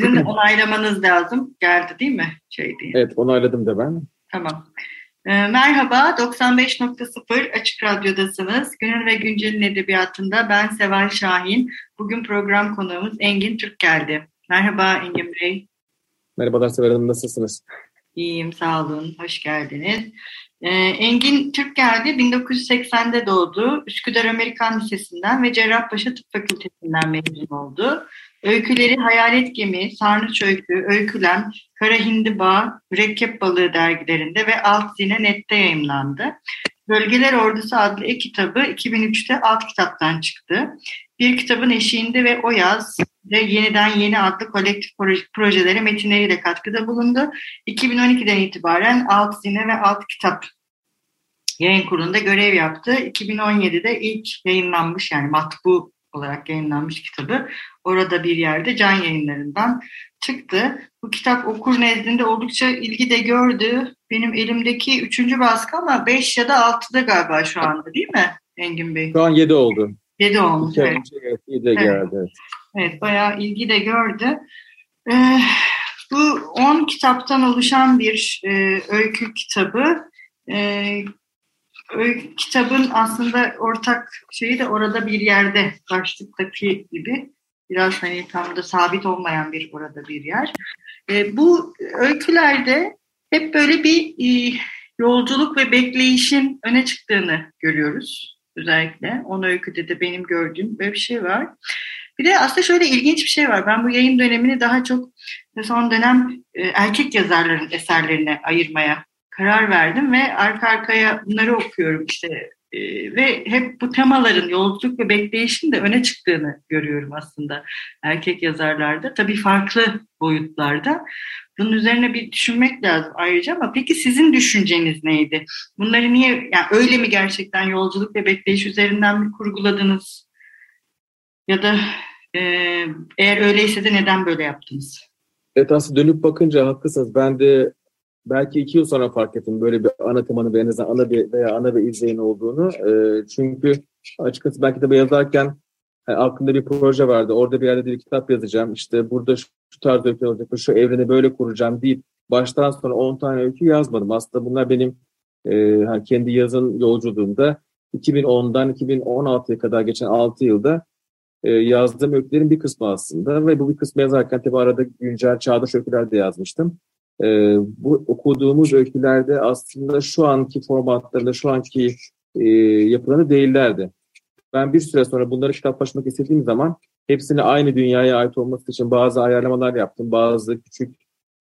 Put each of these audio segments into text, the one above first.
Sizin onaylamanız lazım. Geldi değil mi? Şey diye. Evet onayladım da ben. Tamam. Ee, merhaba, 95.0 Açık Radyo'dasınız. Günün ve Güncel'in edebiyatında ben Seval Şahin. Bugün program konuğumuz Engin Türk geldi. Merhaba Engin Bey. Merhabalar Seval Hanım, nasılsınız? İyiyim, sağ olun. Hoş geldiniz. Ee, Engin Türk geldi. 1980'de doğdu. Üsküdar Amerikan Lisesi'nden ve Cerrahpaşa Tıp Fakültesinden mezun oldu. Öyküleri Hayalet Gemi, Sarnıç Öykü, Öykülem, Kara Hindiba, Mürekkep Balığı dergilerinde ve Alt Zine Net'te yayımlandı. Bölgeler Ordusu adlı e-kitabı 2003'te alt kitaptan çıktı. Bir kitabın eşiğinde ve o yaz ve yeniden yeni adlı kolektif projelere metinleriyle katkıda bulundu. 2012'den itibaren alt zine ve alt kitap yayın kurulunda görev yaptı. 2017'de ilk yayınlanmış yani matbu olarak yayınlanmış kitabı orada bir yerde can yayınlarından çıktı. Bu kitap okur nezdinde oldukça ilgi de gördü. Benim elimdeki üçüncü baskı ama beş ya da altıda galiba şu anda değil mi Engin Bey? Şu an yedi oldu. Yedi olmuş. İki evet. evet, iyi de geldi. Evet. bayağı ilgi de gördü. Ee, bu on kitaptan oluşan bir e, öykü kitabı. E, öykü kitabın aslında ortak şeyi de orada bir yerde başlıktaki gibi biraz hani tam da sabit olmayan bir orada bir yer. E, bu öykülerde hep böyle bir e, yolculuk ve bekleyişin öne çıktığını görüyoruz özellikle. On öyküde de benim gördüğüm böyle bir şey var. Bir de aslında şöyle ilginç bir şey var. Ben bu yayın dönemini daha çok son dönem e, erkek yazarların eserlerine ayırmaya karar verdim ve arka arkaya bunları okuyorum işte e, ve hep bu temaların yolculuk ve bekleyişin de öne çıktığını görüyorum aslında erkek yazarlarda. Tabii farklı boyutlarda. Bunun üzerine bir düşünmek lazım ayrıca ama peki sizin düşünceniz neydi? Bunları niye, yani öyle mi gerçekten yolculuk ve bekleyiş üzerinden mi kurguladınız? Ya da e, eğer öyleyse de neden böyle yaptınız? Evet aslında dönüp bakınca haklısınız. Ben de belki iki yıl sonra fark ettim böyle bir ana temanın ve en azından ana bir veya ana bir izleyin olduğunu. E, çünkü açıkçası belki de yazarken yani aklımda bir proje vardı. Orada bir yerde bir kitap yazacağım. İşte burada şu, tarz öykü olacak, şu evreni böyle kuracağım deyip baştan sonra 10 tane öykü yazmadım. Aslında bunlar benim e, hani kendi yazın yolculuğumda 2010'dan 2016'ya kadar geçen 6 yılda e, yazdığım öykülerin bir kısmı aslında ve bu bir kısmı yazarken tabii arada güncel çağdaş öyküler de yazmıştım. E, bu okuduğumuz öykülerde aslında şu anki formatlarında, şu anki e, yapılanı değillerdi. Ben bir süre sonra bunları kitaplaşmak istediğim zaman hepsini aynı dünyaya ait olması için bazı ayarlamalar yaptım, bazı küçük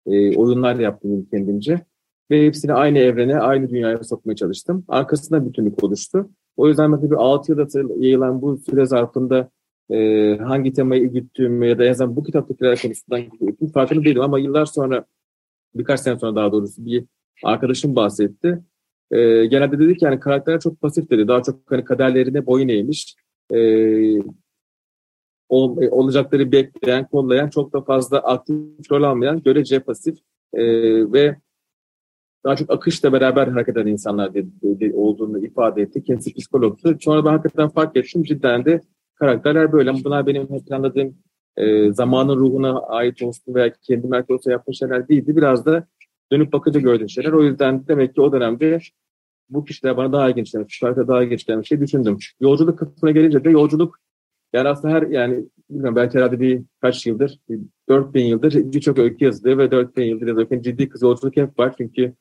e, oyunlar yaptım kendimce. Ve hepsini aynı evrene, aynı dünyaya sokmaya çalıştım. Arkasında bütünlük oluştu. O yüzden mesela bir 6 yılda yayılan bu süre zarfında e, hangi temayı güttüğümü ya da en azından bu kitaptakiler konusundan farkında değilim ama yıllar sonra birkaç sene sonra daha doğrusu bir arkadaşım bahsetti. E, genelde dedi ki yani karakterler çok pasif dedi. Daha çok hani kaderlerine boyun eğmiş. E, ol, olacakları bekleyen, kollayan, çok da fazla aktif rol almayan, görece pasif e, ve daha çok akışla beraber hareket eden insanlar dedi, dedi, olduğunu ifade etti. Kendisi psikologtu. Sonra ben hakikaten fark ettim. Cidden de karakterler böyle. Bunlar benim planladığım e, zamanın ruhuna ait olsun veya kendi merkez olsa yaptığım şeyler değildi. Biraz da dönüp bakınca gördüğüm şeyler. O yüzden demek ki o dönemde bu kişiler bana daha ilginç gelmiş, şarkı daha ilginç gelmiş şey düşündüm. Yolculuk kısmına gelince de yolculuk yani aslında her yani bilmiyorum belki herhalde bir kaç yıldır, 4000 yıldır birçok öykü yazılıyor ve 4000 yıldır yazılırken ciddi kız yolculuk hep var. Çünkü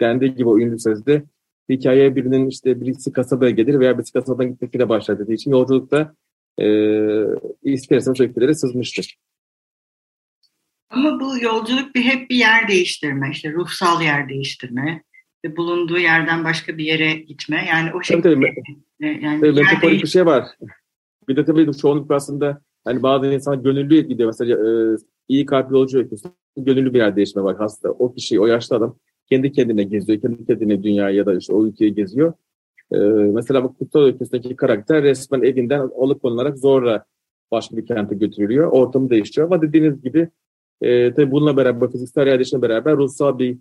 dendiği gibi o ünlü sözde hikaye birinin işte birisi kasabaya gelir veya birisi kasabadan gitmesiyle başlar dediği için yolculukta e, isterseniz öykülere sızmıştır. Ama bu yolculuk bir hep bir yer değiştirme, işte ruhsal yer değiştirme, bulunduğu yerden başka bir yere gitme. Yani o şekilde. Tabii, tabii. Yani tabii, metaforik bir şey var. Bir de tabii çoğunlukla aslında hani bazı insan gönüllü gidiyor. Mesela e, iyi kalpli yolcu öyküsü. Gönüllü bir yer değişme var hasta. O kişi, o yaşlı adam kendi kendine geziyor. Kendi kendine dünya ya da işte o ülkeyi geziyor. Ee, mesela bu Kutsal Öyküsü'ndeki karakter resmen evinden alıkonularak zorla başka bir kente götürülüyor. Ortamı değiştiriyor ama dediğiniz gibi e, tabii bununla beraber fiziksel yerleşimle beraber ruhsal bir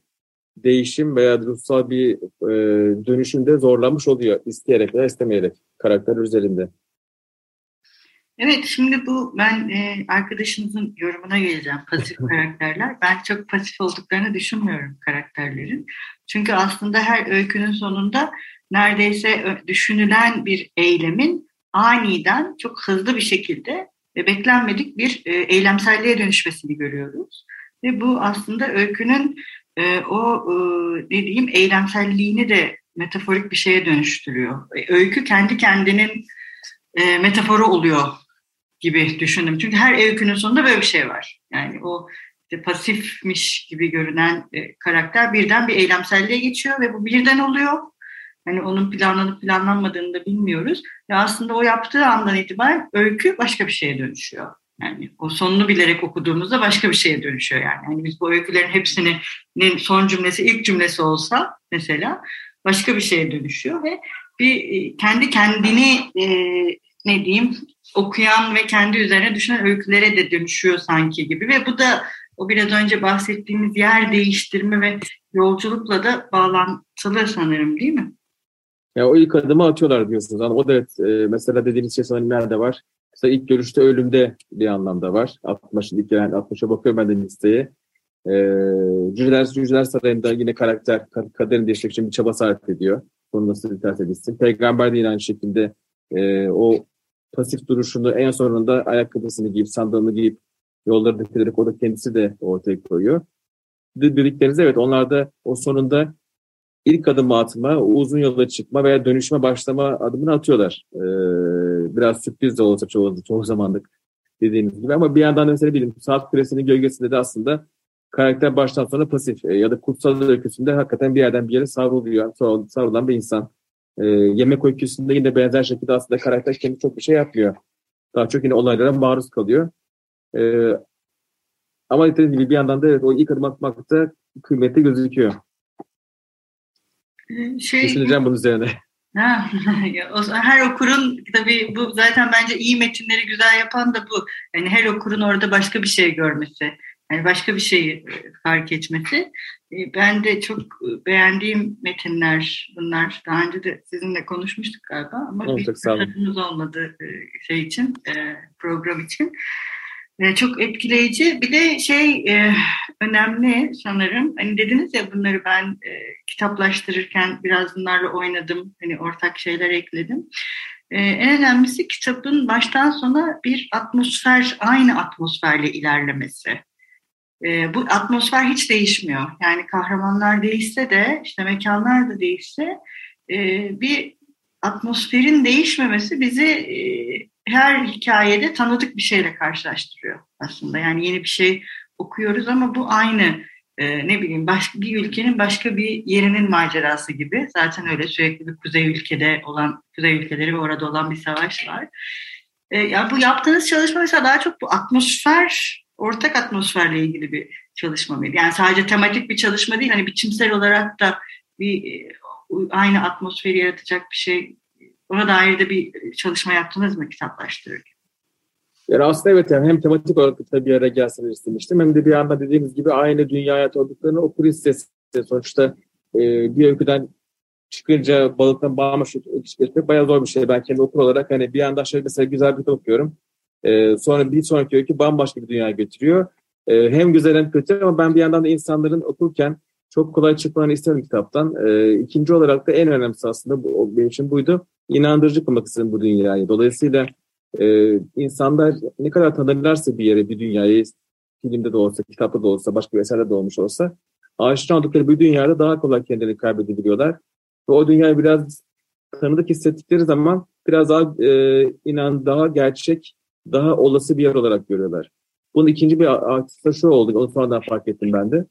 değişim veya ruhsal bir e, dönüşümde zorlanmış oluyor isteyerek veya istemeyerek karakter üzerinde. Evet, şimdi bu ben e, arkadaşınızın yorumuna geleceğim pasif karakterler. Ben çok pasif olduklarını düşünmüyorum karakterlerin. Çünkü aslında her öykünün sonunda neredeyse düşünülen bir eylemin aniden çok hızlı bir şekilde ve beklenmedik bir e, eylemselliğe dönüşmesini görüyoruz. Ve bu aslında öykünün e, o e, ne diyeyim eylemselliğini de metaforik bir şeye dönüştürüyor. E, öykü kendi kendinin metaforu oluyor gibi düşündüm. Çünkü her öykünün sonunda böyle bir şey var. Yani o işte pasifmiş gibi görünen karakter birden bir eylemselliğe geçiyor ve bu birden oluyor. Hani onun planlanıp planlanmadığını da bilmiyoruz. Ve aslında o yaptığı andan itibaren öykü başka bir şeye dönüşüyor. Yani o sonunu bilerek okuduğumuzda başka bir şeye dönüşüyor yani. yani biz bu öykülerin hepsinin son cümlesi ilk cümlesi olsa mesela başka bir şeye dönüşüyor ve bir e, kendi kendini e, ne diyeyim okuyan ve kendi üzerine düşünen öykülere de dönüşüyor sanki gibi ve bu da o biraz önce bahsettiğimiz yer değiştirme ve yolculukla da bağlantılı sanırım değil mi? Ya o ilk adımı atıyorlar diyorsunuz. Yani o da evet, e, mesela dediğiniz şey sanırım nerede var? Mesela ilk görüşte ölümde bir anlamda var. 60 ilk gelen 60'a bakıyorum ben de listeye. E, Cüceler, Cüceler Sarayı'nda yine karakter kaderini değiştirmek için bir çaba sarf ediyor. Bunu nasıl terk edilsin. Peygamber de yine aynı şekilde e, o pasif duruşunu en sonunda ayakkabısını giyip sandalını giyip yolları dökülerek o da kendisi de ortaya koyuyor. Dedikleriniz evet onlar da o sonunda ilk adım atma, uzun yola çıkma veya dönüşme başlama adımını atıyorlar. Ee, biraz sürpriz de olsa çoğu, çoğu zamanlık dediğimiz gibi ama bir yandan da mesela bilin saat kulesinin gölgesinde de aslında karakter baştan sona pasif e, ya da kutsal öyküsünde hakikaten bir yerden bir yere savruluyor, savrulan bir insan. E, yemek öyküsünde yine benzer şekilde aslında karakter kendi çok bir şey yapmıyor. Daha çok yine olaylara maruz kalıyor. E, ama dediğim gibi bir yandan da evet o ilk adım atmakta kıymetli gözüküyor. Ee, şey, Düşüneceğim bunun üzerine. Ha, her okurun tabii bu zaten bence iyi metinleri güzel yapan da bu. Yani her okurun orada başka bir şey görmesi. Yani başka bir şeyi e, fark etmesi. E, ben de çok beğendiğim metinler bunlar. Daha önce de sizinle konuşmuştuk galiba ama evet, bir fırsatımız olmadı e, şey için, program için. Çok etkileyici. Bir de şey önemli sanırım. Hani dediniz ya bunları ben kitaplaştırırken biraz bunlarla oynadım. Hani ortak şeyler ekledim. En önemlisi kitabın baştan sona bir atmosfer, aynı atmosferle ilerlemesi. E, bu atmosfer hiç değişmiyor. Yani kahramanlar değişse de, işte mekanlar da değişse e, bir atmosferin değişmemesi bizi e, her hikayede tanıdık bir şeyle karşılaştırıyor aslında. Yani yeni bir şey okuyoruz ama bu aynı e, ne bileyim başka bir ülkenin başka bir yerinin macerası gibi. Zaten öyle sürekli bir kuzey ülkede olan, kuzey ülkeleri ve orada olan bir savaş var. E, ya bu yaptığınız çalışma mesela daha çok bu atmosfer ortak atmosferle ilgili bir çalışma mıydı? Yani sadece tematik bir çalışma değil, hani biçimsel olarak da bir e, aynı atmosferi yaratacak bir şey, ona dair de bir çalışma yaptınız mı kitaplaştırırken? Yani aslında evet yani hem tematik olarak da bir araya gelsin istemiştim hem de bir anda dediğimiz gibi aynı dünya hayat olduklarını okur istesi. Sonuçta e, bir öyküden çıkınca balıktan bağmış geçmek bayağı zor bir şey. Ben kendi okur olarak hani bir anda şöyle mesela güzel bir kitap okuyorum. E, sonra bir sonraki öykü bambaşka bir dünyaya götürüyor. E, hem güzel hem kötü ama ben bir yandan da insanların okurken çok kolay çıkmalarını isterim kitaptan. E, ikinci olarak da en önemlisi aslında bu, benim için buydu. İnandırıcı kılmak istedim bu dünyayı. Dolayısıyla e, insanlar ne kadar tanırlarsa bir yere, bir dünyayı, filmde de olsa, kitapta da olsa, başka bir eserde de olmuş olsa, aşina oldukları bir dünyada daha kolay kendilerini kaybedebiliyorlar. Ve o dünyayı biraz tanıdık hissettikleri zaman biraz daha e, inan, daha gerçek daha olası bir yer olarak görüyorlar. Bunun ikinci bir artısı şu oldu, onu sonradan fark ettim ben de.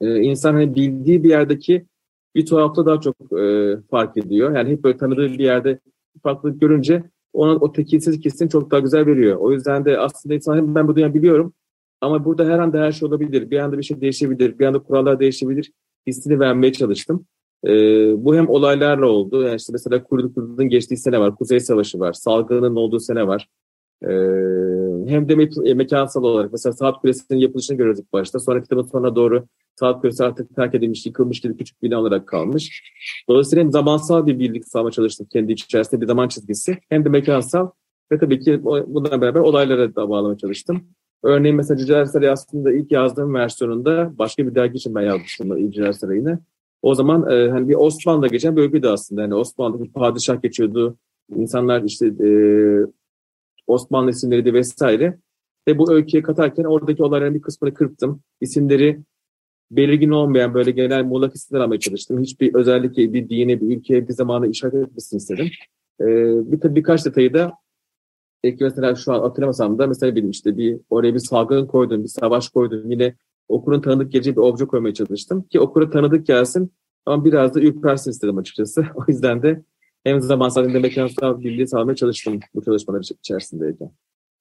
Ee, insan hani bildiği bir yerdeki bir tuhafta daha çok e, fark ediyor. Yani hep böyle tanıdığı bir yerde farklılık görünce onun o tekilsiz hissini çok daha güzel veriyor. O yüzden de aslında insan ben bu dünyayı biliyorum ama burada her anda her şey olabilir. Bir anda bir şey değişebilir, bir anda kurallar değişebilir hissini vermeye çalıştım. E, bu hem olaylarla oldu. Yani işte mesela Kurdu Kurdu'nun geçtiği sene var, Kuzey Savaşı var, salgının olduğu sene var. E, hem de me- e, mekansal olarak mesela saat kulesinin yapılışını görüyoruz ilk başta. Sonra kitabın sonuna doğru saat kulesi artık terk edilmiş, yıkılmış gibi küçük bina olarak kalmış. Dolayısıyla hem zamansal bir birlik sağlama çalıştım kendi içerisinde bir zaman çizgisi hem de mekansal ve tabii ki bununla beraber olaylara da bağlamaya çalıştım. Örneğin mesela Cüceler Sarayı aslında ilk yazdığım versiyonunda başka bir dergi için ben yazmıştım Cüceler Sarayı'nı. O zaman e, hani bir Osmanlı'da geçen öyküydü aslında. Yani Osmanlı'da bir padişah geçiyordu. İnsanlar işte e, Osmanlı isimleri vesaire. Ve bu öyküye katarken oradaki olayların bir kısmını kırptım. İsimleri belirgin olmayan böyle genel muğlak isimler almaya çalıştım. Hiçbir özellikle bir dine, bir ülkeye, bir zamana işaret etmesin istedim. Ee, bir birkaç detayı da belki mesela şu an hatırlamasam da mesela benim işte bir oraya bir salgın koydum, bir savaş koydum. Yine okurun tanıdık geleceği bir obje koymaya çalıştım ki okura tanıdık gelsin ama biraz da ürpersin istedim açıkçası. O yüzden de hem zamansal hem de mekansal bilgi sağlamaya çalıştım bu çalışmalar içerisindeyken.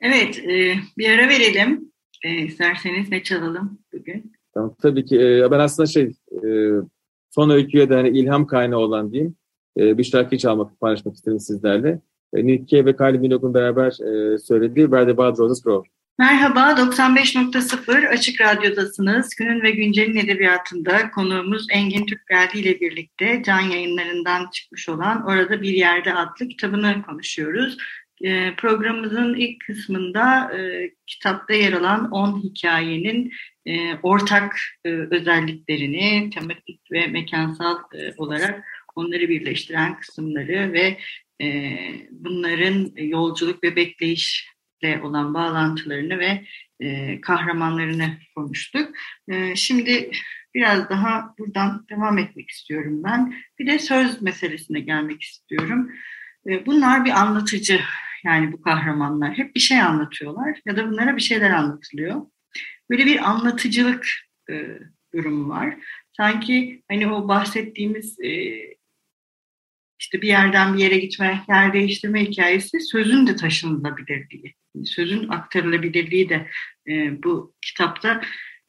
Evet, e, bir ara verelim. E, isterseniz ne çalalım bugün? Tamam, tabii ki. E, ben aslında şey, e, son öyküye de hani ilham kaynağı olan diyeyim. E, bir şarkı çalmak, paylaşmak istedim sizlerle. E, Nick ve Kylie Minogue'un beraber e, söylediği Where the Wild Roses Grow. Merhaba, 95.0 Açık Radyo'dasınız. Günün ve Güncel'in edebiyatında konuğumuz Engin Türkgeldi ile birlikte can yayınlarından çıkmış olan Orada Bir Yerde adlı kitabını konuşuyoruz. E, programımızın ilk kısmında e, kitapta yer alan 10 hikayenin e, ortak e, özelliklerini, tematik ve mekansal olarak onları birleştiren kısımları ve bunların yolculuk ve bekleyişle olan bağlantılarını ve e, kahramanlarını konuştuk. E, şimdi biraz daha buradan devam etmek istiyorum ben. Bir de söz meselesine gelmek istiyorum. E, bunlar bir anlatıcı yani bu kahramanlar. Hep bir şey anlatıyorlar ya da bunlara bir şeyler anlatılıyor. Böyle bir anlatıcılık durumu var. Sanki hani o bahsettiğimiz işte bir yerden bir yere gitme, yer değiştirme hikayesi sözün de taşınılabilirliği, sözün aktarılabilirliği de e, bu kitapta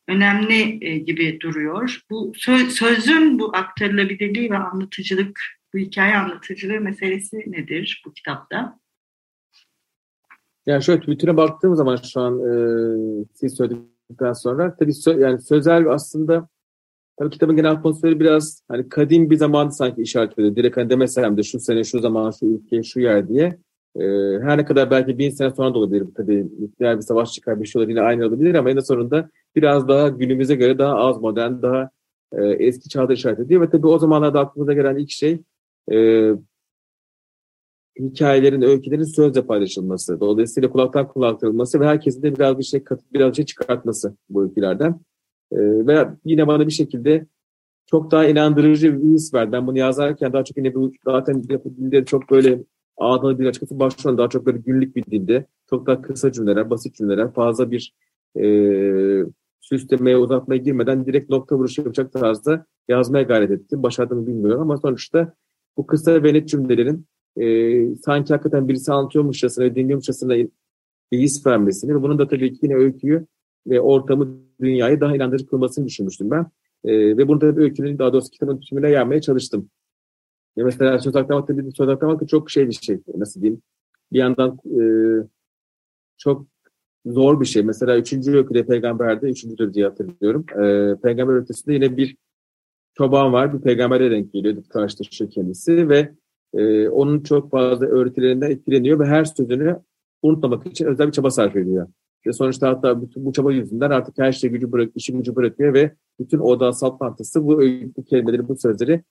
önemli e, gibi duruyor. Bu söz, sözün bu aktarılabilirliği ve anlatıcılık, bu hikaye anlatıcılığı meselesi nedir bu kitapta? Yani şöyle bütüne baktığım zaman şu an e, siz söyledikten sonra tabii sö yani sözel aslında Tabii kitabın genel atmosferi biraz hani kadim bir zamanı sanki işaret ediyor. Direkt hani demesem de şu sene, şu zaman, şu ülke, şu yer diye. Ee, her ne kadar belki bin sene sonra da olabilir. Tabii nükleer bir savaş çıkar bir şey olur yine aynı olabilir ama en sonunda biraz daha günümüze göre daha az modern, daha e, eski çağda işaret ediyor. Ve tabii o zamanlarda aklımıza gelen ilk şey e, hikayelerin, öykülerin sözle paylaşılması. Dolayısıyla kulaktan kulaktarılması ve herkesin de biraz bir şey katıp biraz bir şey çıkartması bu öykülerden. E, ve yine bana bir şekilde çok daha inandırıcı bir his verdi. Ben bunu yazarken daha çok yine bu zaten dilde çok böyle ağdalı bir açıkçası başlıyorum. Daha çok böyle günlük bir dilde. Çok daha kısa cümleler, basit cümleler, fazla bir e, süslemeye, uzatmaya girmeden direkt nokta vuruşu yapacak tarzda yazmaya gayret ettim. Başardığımı bilmiyorum ama sonuçta bu kısa ve net cümlelerin e, sanki hakikaten birisi anlatıyormuşçasına, dinliyormuşçasına bir his vermesini ve bunun da tabii ki yine öyküyü ve ortamı, dünyayı daha inandırıcı kılmasını düşünmüştüm ben. E, ve bunu da bir öykünün daha doğrusu kitabın tümüne yermeye çalıştım. E mesela söz aklamak da söz aklamak da çok şey bir şey. Nasıl diyeyim? Bir yandan e, çok zor bir şey. Mesela üçüncü öyküde peygamberde, üçüncüdür diye hatırlıyorum. E, peygamber ötesinde yine bir çoban var. Bir peygambere denk geliyor. Karşılaşıyor kendisi ve e, onun çok fazla öğretilerinden etkileniyor ve her sözünü unutmamak için özel bir çaba sarf ediyor. Ve sonuçta hatta bütün bu çaba yüzünden artık her şey gücü bırak, işi gücü bırakıyor ve bütün oda saplantısı bu, bu kelimeleri, bu sözleri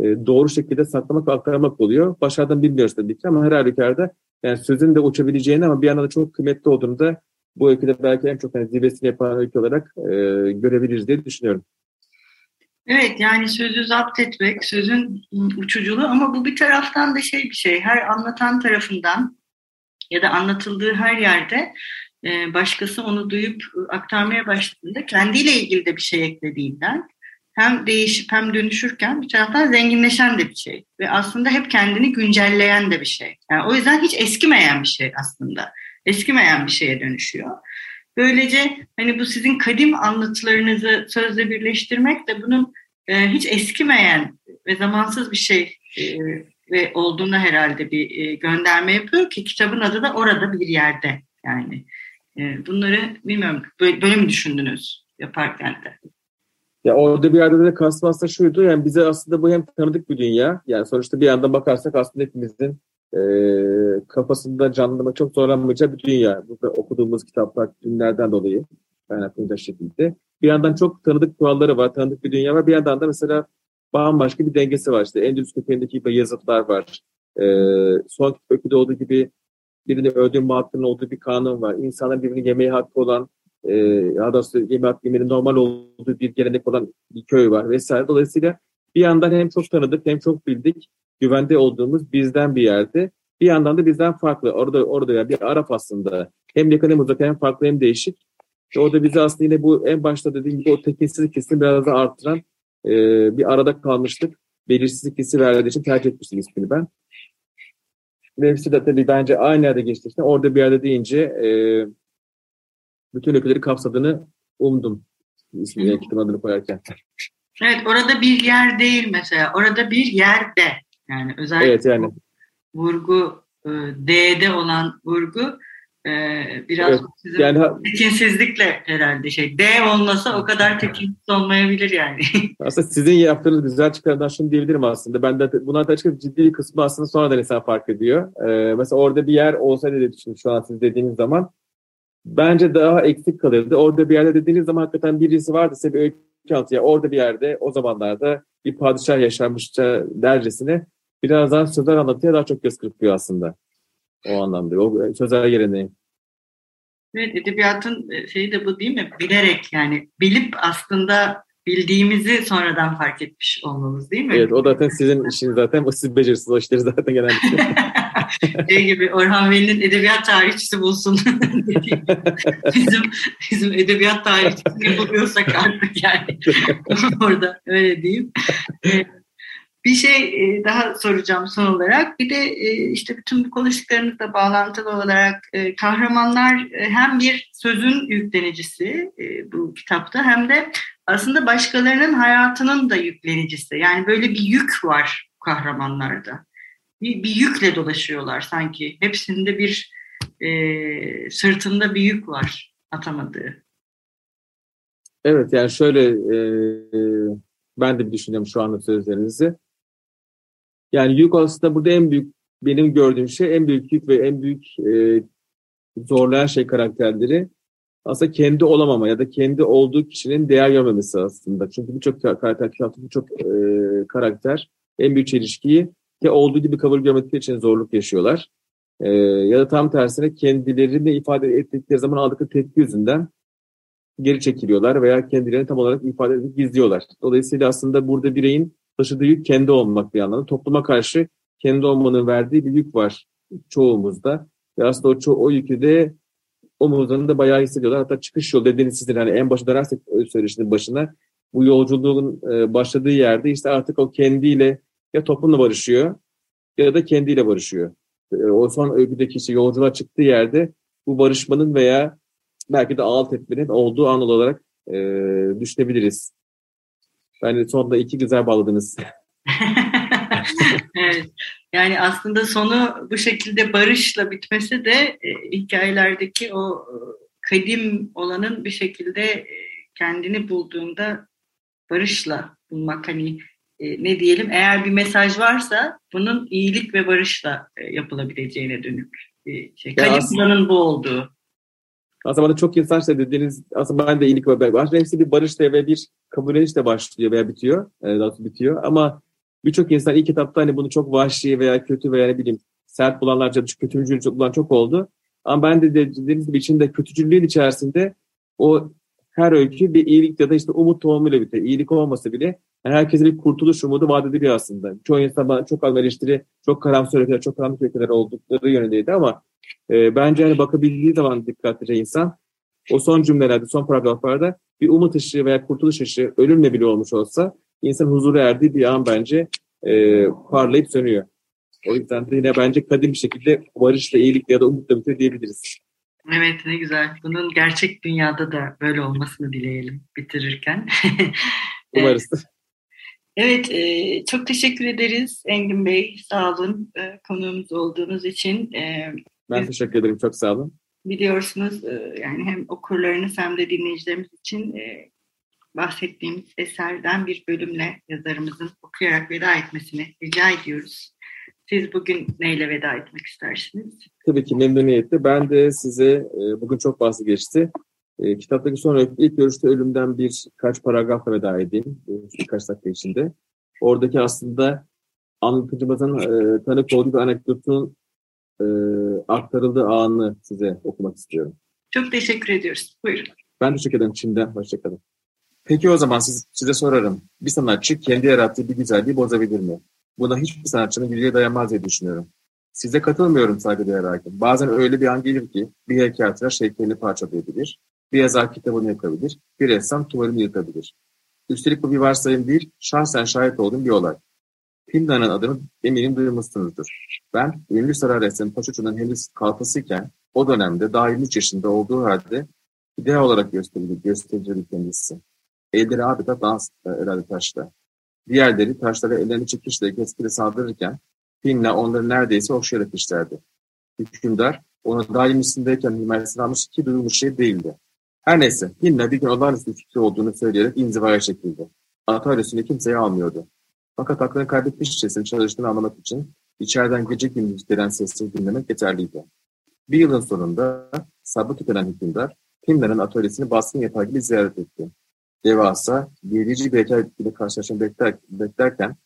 e, doğru şekilde saklamak ve aktarmak oluyor. Başarıdan bilmiyoruz tabii ki ama her halükarda yani sözün de uçabileceğini ama bir yandan da çok kıymetli olduğunu da bu öyküde belki en çok yani zirvesini yapan öykü olarak e, görebiliriz diye düşünüyorum. Evet yani sözü zapt etmek, sözün uçuculuğu ama bu bir taraftan da şey bir şey. Her anlatan tarafından ya da anlatıldığı her yerde başkası onu duyup aktarmaya başladığında kendiyle ilgili de bir şey eklediğinden hem değişip hem dönüşürken bir taraftan zenginleşen de bir şey. Ve aslında hep kendini güncelleyen de bir şey. Yani o yüzden hiç eskimeyen bir şey aslında. Eskimeyen bir şeye dönüşüyor. Böylece hani bu sizin kadim anlatılarınızı sözle birleştirmek de bunun e, hiç eskimeyen ve zamansız bir şey e, ve olduğuna herhalde bir e, gönderme yapıyor ki kitabın adı da orada bir yerde yani. E, bunları bilmiyorum böyle, böyle mi düşündünüz yaparken de? Ya orada bir yerde de kastım aslında şuydu yani bize aslında bu hem tanıdık bir dünya yani sonuçta bir yandan bakarsak aslında hepimizin e, kafasında canlandırmak çok zorlanmayacağı bir dünya. Burada okuduğumuz kitaplar günlerden dolayı kaynaklanacak şekilde. Bir yandan çok tanıdık kuralları var, tanıdık bir dünya var. Bir yandan da mesela bambaşka bir dengesi var. İşte Endülüs köpeğindeki yazıtlar var. E, son öyküde olduğu gibi birini öldürme hakkının olduğu bir kanun var. İnsanların birbirini yemeği hakkı olan e, ya da yeme hakkı yemenin normal olduğu bir gelenek olan bir köy var vesaire. Dolayısıyla bir yandan hem çok tanıdık hem çok bildik güvende olduğumuz bizden bir yerde. Bir yandan da bizden farklı. Orada orada bir araf aslında. Hem yakın hem uzak hem farklı hem değişik. İşte orada bizi aslında yine bu en başta dediğim gibi o tekinsizlik hissini biraz da arttıran e, bir arada kalmıştık. Belirsizlik hissi verdiği için tercih etmiştim ismini ben. Hepsi de tabii bence aynı yerde geçti. İşte orada bir yerde deyince e, bütün öyküleri kapsadığını umdum ismini, kitabın adını koyarken. Evet orada bir yer değil mesela. Orada bir yerde. Yani özellikle evet, yani. vurgu e, D'de olan vurgu e, biraz evet, sizin yani, tekinsizlikle herhalde şey. D olmasa o kadar tekinsiz olmayabilir yani. Aslında sizin yaptığınız güzel çıkarımdan şunu diyebilirim aslında. Ben de buna da açıkçası ciddi bir kısmı aslında sonradan insan fark ediyor. Ee, mesela orada bir yer olsaydı diye düşünün şu an siz dediğiniz zaman bence daha eksik kalırdı. Orada bir yerde dediğiniz zaman hakikaten birisi vardı size bir öykü ya orada bir yerde o zamanlarda bir padişah yaşanmışça dercesine biraz daha sözler anlatıya daha çok göz kırpıyor aslında. O anlamda. O sözler geleneği. Evet edebiyatın e, şeyi de bu değil mi? Bilerek yani bilip aslında bildiğimizi sonradan fark etmiş olmamız değil mi? Evet o zaten sizin işiniz zaten. O siz beceriksiz o işleri zaten genellikle. şey gibi Orhan Veli'nin edebiyat tarihçisi bulsun. bizim, bizim edebiyat tarihçisi ne buluyorsak artık yani. Orada öyle diyeyim. Bir şey e, daha soracağım son olarak. Bir de e, işte bütün bu konuştuklarımızla bağlantılı olarak e, kahramanlar hem bir sözün yüklenicisi bu kitapta hem de aslında başkalarının hayatının da yüklenicisi. Yani böyle bir yük var kahramanlarda. Bir, bir yükle dolaşıyorlar sanki. Hepsinde bir e, sırtında bir yük var atamadığı. Evet yani şöyle e, ben de bir düşünüyorum şu anda sözlerinizi. Yani yük aslında burada en büyük benim gördüğüm şey en büyük yük ve en büyük e, zorlayan şey karakterleri aslında kendi olamama ya da kendi olduğu kişinin değer görmemesi aslında. Çünkü birçok karakter, birçok e, karakter en büyük çelişkiyi ki olduğu gibi kabul görmedikleri için zorluk yaşıyorlar. E, ya da tam tersine kendilerini ifade ettikleri zaman aldıkları tepki yüzünden geri çekiliyorlar veya kendilerini tam olarak ifade edip gizliyorlar. Dolayısıyla aslında burada bireyin taşıdığı yük kendi olmak bir anlamda. Topluma karşı kendi olmanın verdiği bir yük var çoğumuzda. Ve aslında o, ço- o yükü de omuzlarında bayağı hissediyorlar. Hatta çıkış yolu dediğiniz sizin hani en başa dönersek söyleşinin başına bu yolculuğun e, başladığı yerde işte artık o kendiyle ya toplumla barışıyor ya da kendiyle barışıyor. E, o son öyküdeki işte yolculuğa çıktığı yerde bu barışmanın veya belki de alt etmenin olduğu an olarak e, düşünebiliriz. Bence sonunda iki güzel bağladınız. evet. Yani aslında sonu bu şekilde barışla bitmesi de e, hikayelerdeki o e, kadim olanın bir şekilde e, kendini bulduğunda barışla bulmak hani e, ne diyelim eğer bir mesaj varsa bunun iyilik ve barışla e, yapılabileceğine dönük bir şey. Kadim olanın bu olduğu. Aslında bana çok insan şey dediğiniz, aslında ben de iyilik ve barış. Hepsi bir barış ve bir kabul de başlıyor veya bitiyor. E, daha bitiyor. Ama birçok insan ilk kitapta hani bunu çok vahşi veya kötü veya ne bileyim sert bulanlarca kötücül bulan çok oldu. Ama ben de dediğiniz gibi içinde kötücüllüğün içerisinde o her öykü bir iyilik ya da işte umut tohumuyla bitiyor. İyilik olmasa bile yani herkese bir kurtuluş umudu vaat ediliyor aslında. Çoğu insan bana çok az çok karamsar öyküler, çok karanlık öyküler oldukları yönündeydi ama e, bence hani bakabildiği zaman dikkatlice insan o son cümlelerde, son paragraflarda bir umut ışığı veya kurtuluş ışığı ölümle bile olmuş olsa insan huzura erdiği bir an bence e, parlayıp sönüyor. O yüzden de yine bence kadim bir şekilde barışla, iyilikle ya da umutla bitiyor diyebiliriz. Evet ne güzel. Bunun gerçek dünyada da böyle olmasını dileyelim bitirirken. Umarız. Evet, e, çok teşekkür ederiz Engin Bey. Sağ olun e, konuğumuz olduğunuz için. E, ben teşekkür ederim, çok sağ olun. Biliyorsunuz yani hem okurlarınız hem de dinleyicilerimiz için bahsettiğimiz eserden bir bölümle yazarımızın okuyarak veda etmesini rica ediyoruz. Siz bugün neyle veda etmek istersiniz? Tabii ki memnuniyetle. Ben de size e, bugün çok bahsi geçti. E, kitaptaki son ilk görüşte ölümden birkaç paragrafla veda edeyim. E, birkaç dakika içinde. Oradaki aslında anlatıcımızın e, tanık olduğu bir anekdotun e, aktarıldığı anı size okumak istiyorum. Çok teşekkür ediyoruz. Buyurun. Ben teşekkür ederim şimdiden. Hoşçakalın. Peki o zaman siz, size sorarım. Bir sanatçı kendi yarattığı bir güzelliği bozabilir mi? Buna hiçbir sanatçının gücüye dayanmaz diye düşünüyorum. Size katılmıyorum saygıdeğer hakim. Bazen öyle bir an gelir ki bir heykeltıraş heykelini parçalayabilir, bir yazar kitabını yakabilir, bir ressam tuvalini yıkabilir. Üstelik bu bir varsayım değil, şahsen şahit olduğum bir olay. Pinda'nın adını eminim duymuşsunuzdur. Ben ünlü saray ressamı Paşuçu'nun henüz kalfasıyken o dönemde daha 23 yaşında olduğu halde ideal olarak gösterildi, gösterildi kendisi. Elleri adeta dans herhalde taşta. Diğerleri taşları ellerini çekişle keskile saldırırken Pin'le onları neredeyse okşayarak işlerdi. Hükümdar onu daim üstündeyken himayesine almış ki duyulmuş şey değildi. Her neyse Pin'le bir gün olağanüstü fikri olduğunu söyleyerek inzivaya çekildi. Atölyesini kimseye almıyordu. Fakat aklını kaybetmişçesine çalıştığını anlamak için içeriden gece gündüz gelen sesleri dinlemek yeterliydi. Bir yılın sonunda sabrı tükenen hükümdar Pin'lerin atölyesini baskın yapar gibi ziyaret etti devasa, gerici bir ile karşılaşan bekler, beklerken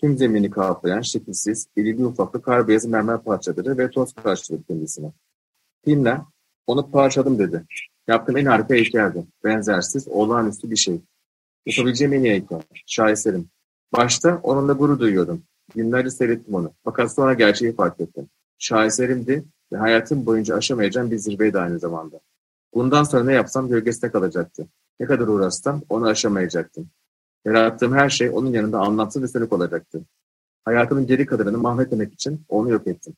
tüm zemini kaplayan şekilsiz, irili ufaklı kar beyazı mermer parçaları ve toz karşıladı kendisine. Timler, onu parçaladım dedi. Yaptığım en harika heykeldi. Benzersiz, olağanüstü bir şey. Yapabileceğim en iyi heykel. Şaheserim. Başta onunla gurur duyuyordum. Günlerce seyrettim onu. Fakat sonra gerçeği fark ettim. Şaheserimdi ve hayatım boyunca aşamayacağım bir zirveydi aynı zamanda. Bundan sonra ne yapsam gölgesinde kalacaktı. Ne kadar uğraşsam onu aşamayacaktım. Yarattığım her şey onun yanında anlamsız ve sönük olacaktı. Hayatımın geri kalanını mahvetmemek için onu yok ettim.